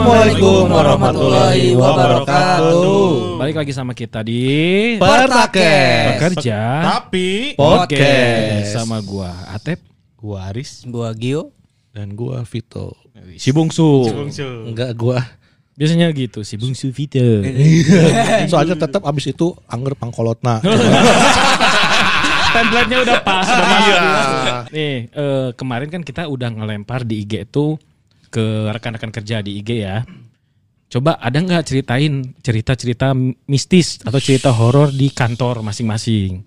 Assalamualaikum warahmatullahi wabarakatuh. Balik lagi sama kita di Pertakes. Bekerja Tapi Podcast. sama gua Atep gua Aris Gua Gio. dan gua Vito. si Bungsu. Enggak gua. Biasanya gitu si Bungsu Vito. Soalnya tetap abis itu angger pangkolotna. Template-nya udah pas. udah. Iya. Nih eh, kemarin kan kita udah ngelempar di IG itu ke rekan-rekan kerja di IG ya. Coba ada nggak ceritain cerita-cerita mistis atau cerita horor di kantor masing-masing?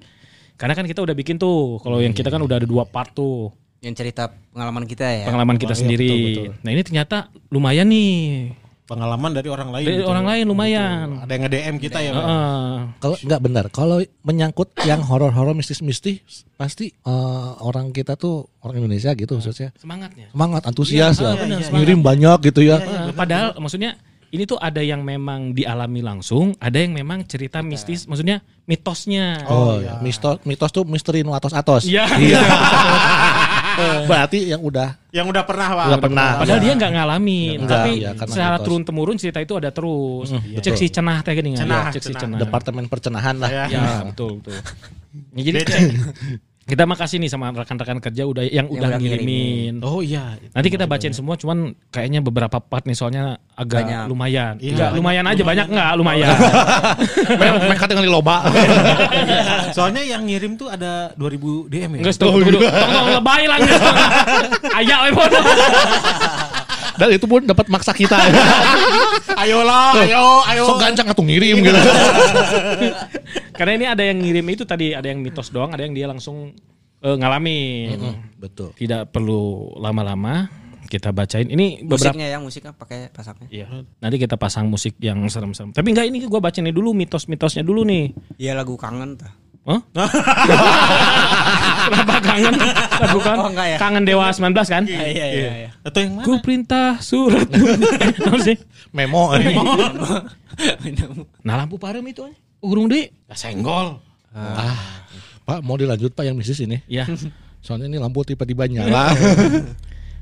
Karena kan kita udah bikin tuh, kalau yang kita kan udah ada dua part tuh. Yang cerita pengalaman kita ya. pengalaman kita iya, sendiri. betul, betul. Nah ini ternyata lumayan nih pengalaman dari orang lain. dari gitu. orang lain lumayan. Ada yang nge-DM kita ya, Pak? Heeh. Kalau enggak benar, kalau menyangkut yang horor-horor mistis-mistis pasti eh, orang kita tuh orang Indonesia gitu khususnya semangatnya. semangat antusias Iya, ya. benar, ngirim banyak gitu ya. Eh, Padahal maksudnya ini tuh ada yang memang dialami langsung, ada yang memang cerita mistis, maksudnya mitosnya. Oh, ya. Mitos mitos tuh misteri nu atos-atos. Iya. Berarti yang udah Yang udah pernah, Pak. Udah pernah. Padahal dia nggak ngalamin, Enggak, tapi karena secara turun temurun cerita itu ada terus. iya. Cek si cenah teh gini nggak? Cenah, Cek si cenah. cenah. departemen percenahan lah. Ya. Ya betul betul. Ya, jadi kita makasih nih sama rekan-rekan kerja udah yang, udah udah ngirimin. Oh iya. Nanti kita bacain semua, cuman kayaknya beberapa part nih soalnya agak Banyak. lumayan. Iya, Enggak, banyak. lumayan aja banyak enggak lumayan. Mereka dengan loba. Soalnya yang ngirim tuh ada 2000 DM ya. Enggak stop dulu. Tolong lebay lah. Ayak we bodoh. Dan itu pun dapat maksa kita. Ayolah, ayo, ayo. Sok gancang atuh ngirim gitu. Karena ini ada yang ngirim itu tadi ada yang mitos doang, ada yang dia langsung eh, ngalamin. Betul. Tidak perlu lama-lama kita bacain. Ini beberapa Musiknya ya, musiknya pakai pasaknya. Iya. Nanti kita pasang musik yang serem-serem. Tapi enggak ini gua bacain dulu mitos-mitosnya dulu nih. Iya lagu kangen tah. Hah? Kenapa kangen? Lagu kan? Oh, ya? Kangen Dewa 19 kan? Iya iya iya. Atau yang mana? Ku perintah surat. Apa sih? Memo. Nah lampu parem itu aja. Urung deh. Ya, senggol. Pak mau dilanjut Pak yang bisnis ini. Ya. Soalnya ini lampu tiba-tiba nyala.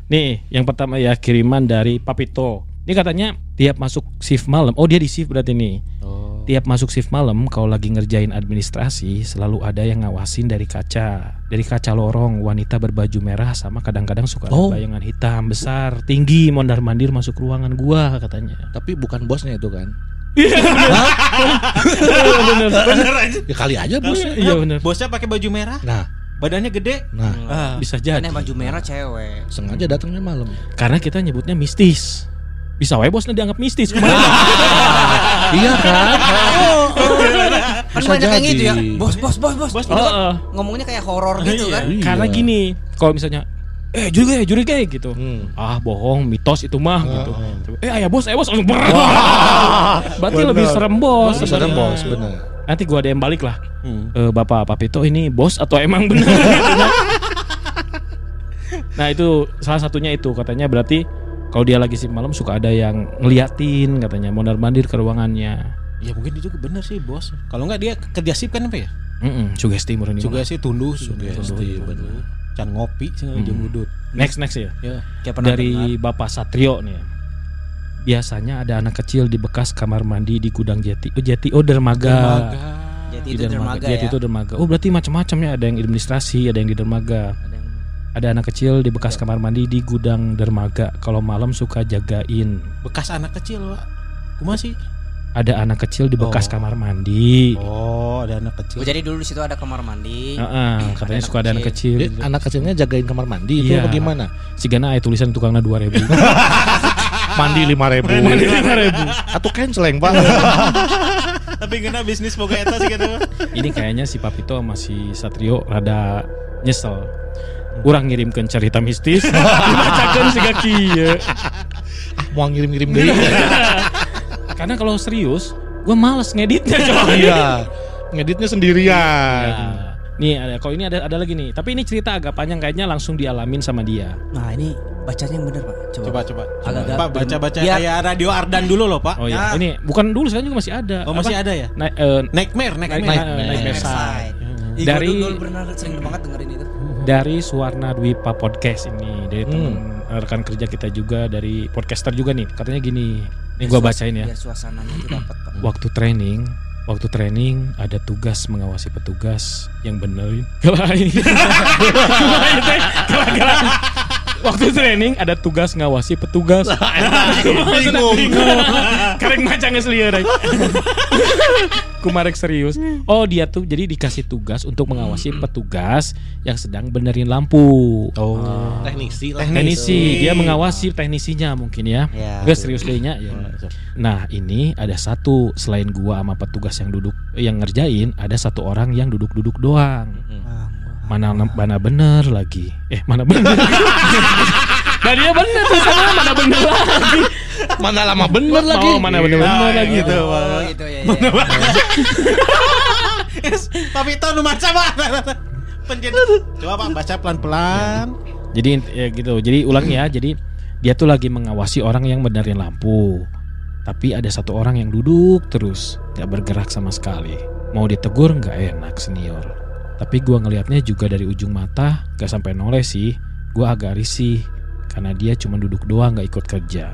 Nih, yang pertama ya kiriman dari Papito. Ini katanya tiap masuk shift malam. Oh, dia di shift berarti nih. oh. Tiap masuk shift malam kalau lagi ngerjain administrasi selalu ada yang ngawasin dari kaca. Dari kaca lorong wanita berbaju merah sama kadang-kadang suka ada Oh. bayangan hitam besar, tinggi, mondar-mandir masuk ruangan gua katanya. Tapi bukan bosnya itu kan. Bener. Bener aja. Ya kali aja bosnya. Iya bener. Bosnya pakai baju merah, Nah, badannya gede. nah Ah. Bisa jadi. Kan yang baju merah cewek. sengaja datangnya malam. Karena kita nyebutnya mistis. Bisa wae bosnya dianggap mistis kemarin. iya kan? Kan Bisa banyak yang gitu ya. Bos bos bos bos. Bos, kan Heeh. ngomongnya kayak horor gitu Iya. kan. Iya. Karena gini, kalau misalnya eh juri ya juri kayak gitu. Hmm. Ah bohong, mitos itu mah gitu. Eh ayah bos, ayah bos langsung. Berarti Bener. lebih serem bos. Serem sebenarnya. bos, bener. Nanti gua DM balik lah. Hmm. Eh, Bapak Papito ini bos atau emang benar? nah itu salah satunya itu katanya berarti kalau dia lagi shift malam suka ada yang ngeliatin katanya mondar mandir ke ruangannya. Ya mungkin itu juga bener sih, Bos. Kalau enggak dia kerja sip kan apa ya? Mm sugesti murni. Juga sih tundus. Sugesti, bener. Can ngopi sih Hmm. jeung udut. Next next ya. Ya. Kayak pernah dari Bapak Satrio nih. ya. Biasanya ada anak kecil di bekas kamar mandi di gudang jeti. Oh jeti, oh dermaga. Jadi Di itu dermaga Jeti ya. itu dermaga. Oh berarti macam-macam ya. Ada yang administrasi, ada yang di dermaga. Ada yang- Ada anak kecil di bekas kamar mandi di gudang dermaga. Kalau malam suka jagain. Bekas anak kecil, Pak. Kumaha sih? Ada anak kecil di bekas Oh. kamar mandi. Oh, ada anak kecil. Oh, jadi dulu di situ ada kamar mandi. Heeh, katanya anak suka ada anak kecil. Jadi anak kecilnya jagain kamar mandi itu Iya. bagaimana? Si Gana aya tulisan tukangnya dua ribu. Mandi lima ribu. Mandi lima ribu. Atau canceling pak? Tapi kena bisnis boga eta sih gitu. Ini kayaknya si Papito sama si Satrio rada nyesel. Kurang ngirimkan cerita mistis, dibacakan si kaki ya. ah, mau ngirim-ngirim deh. Karena kalau serius, gue males ngeditnya coy. Iya. Ngeditnya sendirian. Ya. Nih ada kalau ini ada ada lagi nih. Tapi ini cerita agak panjang kayaknya langsung dialamin sama dia. Nah, ini bacanya yang bener, Pak. Coba. Coba coba. Agak-agak Pak baca-baca biar- kayak radio Ardan dulu loh, Pak. Oh iya, Ya. ini bukan dulu sekarang juga masih ada. Oh, masih Apa? ada ya? Naik eh, Nightmare, nightmare. naik Nightmare Side. Ih, Dari- dulu, dulu pernah sering banget dengerin itu. dari Suwarna Dwipa Podcast ini dari Hmm. temen rekan kerja kita juga dari podcaster juga nih. Katanya gini. Nih gua bacain ya. Biar suasananya itu dapat Pak. Waktu training, waktu training ada tugas mengawasi petugas yang benerin. Waktu training ada tugas ngawasi petugas. Bingung. Karek macam geus lieur aja. Kumarek serius. Oh dia tuh jadi dikasih tugas untuk mengawasi petugas yang sedang benerin lampu. Oh. Teknisi lah. Teknisi, dia mengawasi teknisinya mungkin ya. Ya. Gak serius kayaknya ya. Nah ini ada satu selain gua sama petugas yang duduk yang ngerjain ada satu orang yang duduk-duduk doang. Mana mana bener lagi? Eh mana bener? nah dia bener tuh sama mana bener lagi? Mana lama bener lagi. Oh mana bener bener Ah, lagi? gitu. Oh gitu ya. ya. Pak Vito nu maca Pak. Penjen. Coba Pak baca pelan-pelan. Jadi ya gitu. Jadi ulang ya. Jadi dia tuh lagi mengawasi orang yang benerin lampu. Tapi ada satu orang yang duduk terus, gak bergerak sama sekali. Mau ditegur nggak enak senior. Tapi gua ngelihatnya juga dari ujung mata, gak sampai noleh sih. Gua agak risih karena dia cuma duduk doang gak ikut kerja.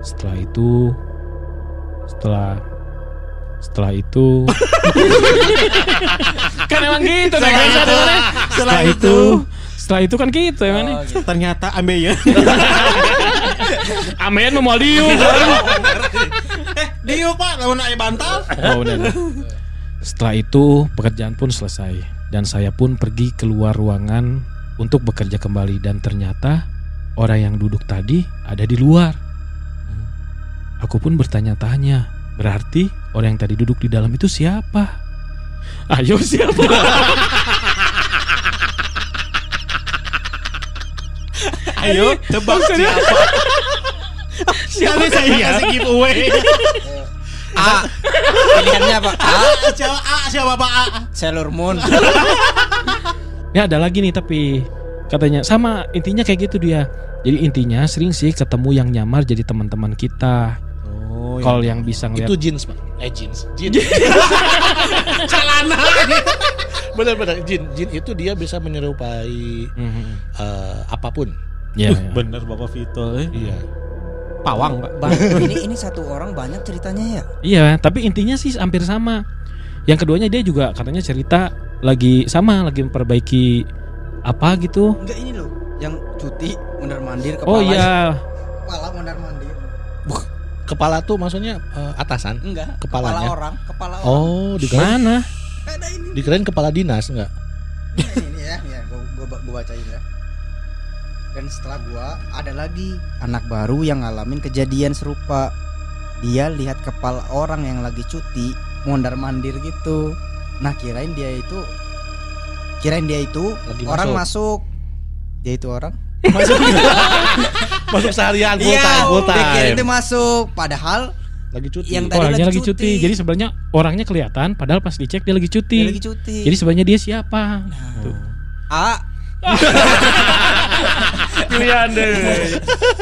Setelah itu, setelah setelah itu. Kan emang gitu nih guys ada setelah itu. setelah itu kan gitu emang nih. Oh, gitu. Ternyata ambe ya. Amen mau diu Diuk Pak, lamun aya bantal. Oh benar. Setelah itu pekerjaan pun selesai. Dan saya pun pergi keluar ruangan untuk bekerja kembali. Dan ternyata orang yang duduk tadi ada di luar. Aku pun bertanya-tanya, berarti orang yang tadi duduk di dalam itu siapa? Ayo siapa? Ayo tebak siapa. Siapa saya kasih giveaway. A. Pilihannya apa? A. Siapa A siapa Pak A? Sailor Moon. Ya ada lagi nih tapi katanya sama intinya kayak gitu dia. Jadi intinya sering sih ketemu yang nyamar jadi teman-teman kita. Oh, Kalau yang bisa ngeliat Itu jeans, Pak. Eh jeans. Jin. Benar-benar jin. Jin itu dia bisa menyerupai Mhm. eh, apa pun. Ya, ya. bener Bapak Vito eh. Iya. Pawang Pak. Bang, ini ini satu orang banyak ceritanya ya. Iya, tapi intinya sih hampir sama. Yang keduanya dia juga katanya cerita lagi sama, lagi memperbaiki apa gitu. Enggak ini loh, yang cuti mondar mandir kepala. Oh iya, Kepala mondar mandir. Kepala tuh maksudnya eh, atasan. Enggak. Kepalanya? Kepala orang, kepala orang. Oh, dikirain, mana? Ada ini. dikirain kepala dinas enggak? ini, ini ya, ya gua, gua, gua bacain ya. Dan setelah gua ada lagi anak baru yang ngalamin kejadian serupa. Dia lihat kepala orang yang lagi cuti mondar mandir gitu. Nah kirain dia itu, kirain dia itu Lagi orang masuk. masuk. Dia itu orang. Masuk seharian full Iya, time, full time. itu masuk. Padahal Lagi cuti. yang tadi Orangnya lagi lagi cuti. cuti. Jadi sebenarnya orangnya kelihatan, padahal pas dicek dia lagi cuti. dia lagi cuti. Jadi sebenarnya dia siapa? Tuh. A Pilihan deh.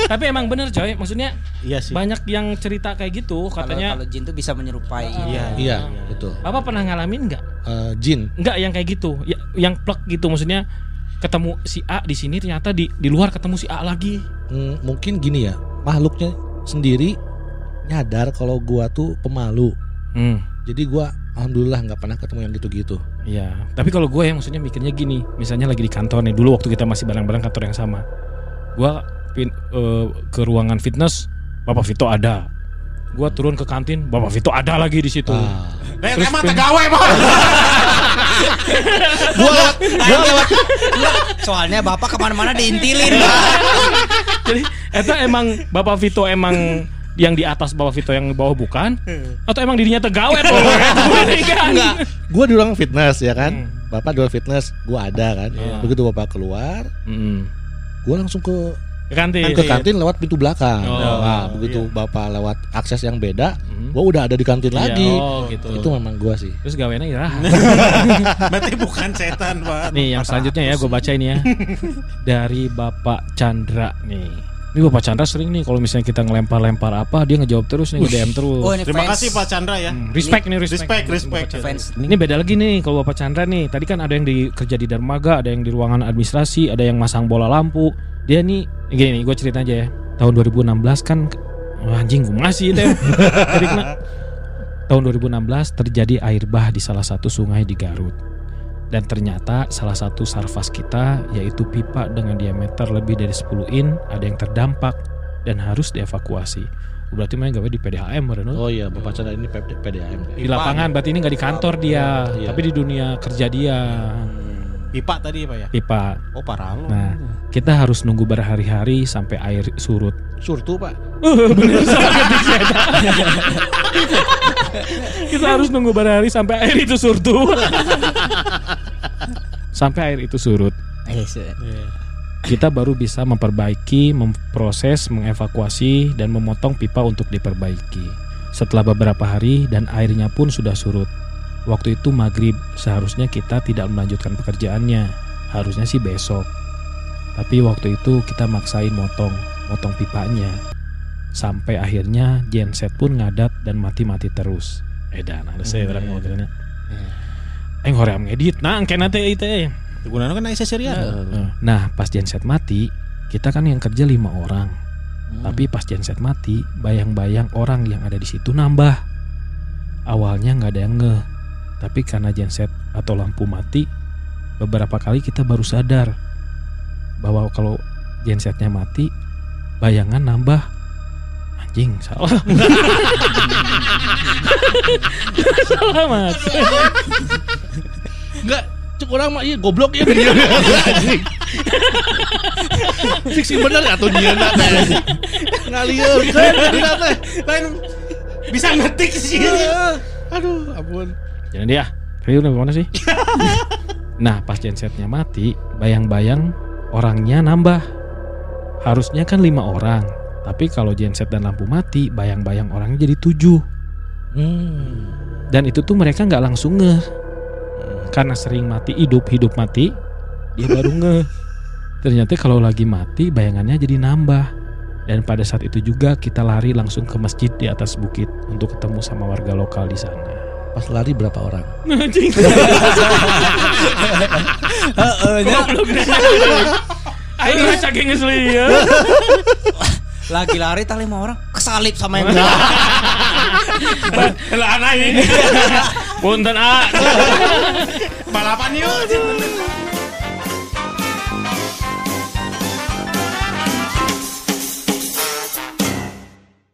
Tapi emang bener coy, maksudnya Iya sih. banyak yang cerita kayak gitu, katanya. kalau jin tuh bisa menyerupai. Iya. Iya, betul. Apa pernah ngalamin nggak? Eh, jin. Enggak yang kayak gitu, ya, yang plek gitu maksudnya ketemu si A di sini ternyata di di luar ketemu si A lagi. Hmm, mungkin gini ya, makhluknya sendiri nyadar kalau gua tuh pemalu. Hmm. Jadi gua alhamdulillah nggak pernah ketemu yang gitu-gitu. Iya, tapi kalau gue ya maksudnya mikirnya gini, misalnya lagi di kantor nih, dulu waktu kita masih bareng-bareng kantor yang sama, gue pin, eh, ke ruangan fitness, Bapak Vito ada, gue turun ke kantin, Bapak Vito ada lagi di situ. Ah. Nah, Terus emang tegawe Pak. gua lewat, gua lewat Soalnya bapak ke mana-mana diintilin. Jadi, itu emang Bapak Vito emang yang di atas Bapak Vito yang di bawah bukan? Atau emang dirinya tegawe tuh? Enggak. Gua di ruang fitness ya kan. Hmm. Bapak di ruang fitness, gua ada kan. Iya. Begitu Bapak keluar, Hmm. gua langsung ke Ke kantin. ke kantin lewat pintu belakang. Oh, nah, begitu Bapak lewat akses yang beda, Hmm. gua udah ada di kantin Iya, lagi. oh, gitu. Itu memang gua sih. Terus gaweannya ya. Berarti bukan setan Pak. Nih yang selanjutnya ya gue bacain ya dari Bapak Chandra nih. Ini Bapak Chandra sering nih kalau misalnya kita ngelempar-lempar apa dia ngejawab terus nih nge-DM terus. Oh ini Terima fans. kasih Pak Chandra ya. Hmm, respect nih respect. Respect, respect. Fans. Ini beda lagi nih kalau Bapak Chandra nih. Tadi kan ada yang di kerja di dermaga, ada yang di ruangan administrasi, ada yang masang bola lampu. Dia nih Gini nih, gue cerita aja ya. Tahun 2016 kan wah, anjing gue masih deh. Jadi kena- tahun 2016 terjadi air bah di salah satu sungai di Garut. Dan ternyata salah satu sarfas kita yaitu pipa dengan diameter lebih dari 10 in ada yang terdampak dan harus dievakuasi. Berarti main gawe di PDAM Reno. Oh iya, Bapak Chandra ini PD- PDAM. Di lapangan berarti ini nggak di kantor dia, Iya. tapi di dunia kerja dia. Pipa tadi Pak ya? Pipa. Oh parah lu. Nah, kita harus nunggu berhari-hari sampai air surut. Surtu Pak. Bener saya. Kita harus nunggu berhari sampai air itu surut. sampai air itu surut. Eh, Iya. Kita baru bisa memperbaiki, memproses, mengevakuasi dan memotong pipa untuk diperbaiki. Setelah beberapa hari dan airnya pun sudah surut. Waktu itu maghrib, seharusnya kita tidak melanjutkan pekerjaannya. Harusnya sih besok. Tapi waktu itu kita maksain motong, motong pipanya. Sampai akhirnya genset pun ngadat dan mati-mati terus. Edan, ada saya orang mau tanya. Aing hoream ngedit, nah kena teh itu eh. Gunanya kan Aisyah Serian. Nah, pas genset mati, kita kan yang kerja lima orang. Tapi pas genset mati, bayang-bayang orang yang ada di situ nambah. Awalnya nggak ada yang ngeh, tapi karena genset atau lampu mati, beberapa kali kita baru sadar bahwa kalau gensetnya mati, bayangan nambah. Anjing, salah. salah mas. Enggak, cek orang mah iya goblok ya dia. Fiksi bener atuh dia teh. Ngalieur kan. Lain bisa ngetik sih. Aduh, ampun. Jangan dia. Rio udah mana sih? nah, pas gensetnya mati, bayang-bayang orangnya nambah. Harusnya kan lima orang. Tapi kalau genset dan lampu mati, bayang-bayang orangnya jadi tujuh. Hmm. Dan itu tuh mereka nggak langsung ngeh. Karena sering mati hidup, hidup mati, dia baru ngeh. Ternyata kalau lagi mati, bayangannya jadi nambah. Dan pada saat itu juga kita lari langsung ke masjid di atas bukit untuk ketemu sama warga lokal di sana. Pas lari berapa orang? Anjing. Aing ngaca ge geus lieu. lagi lari tak lima orang kesalip sama yang Lah anak ini. Punten A. Balapan yuk.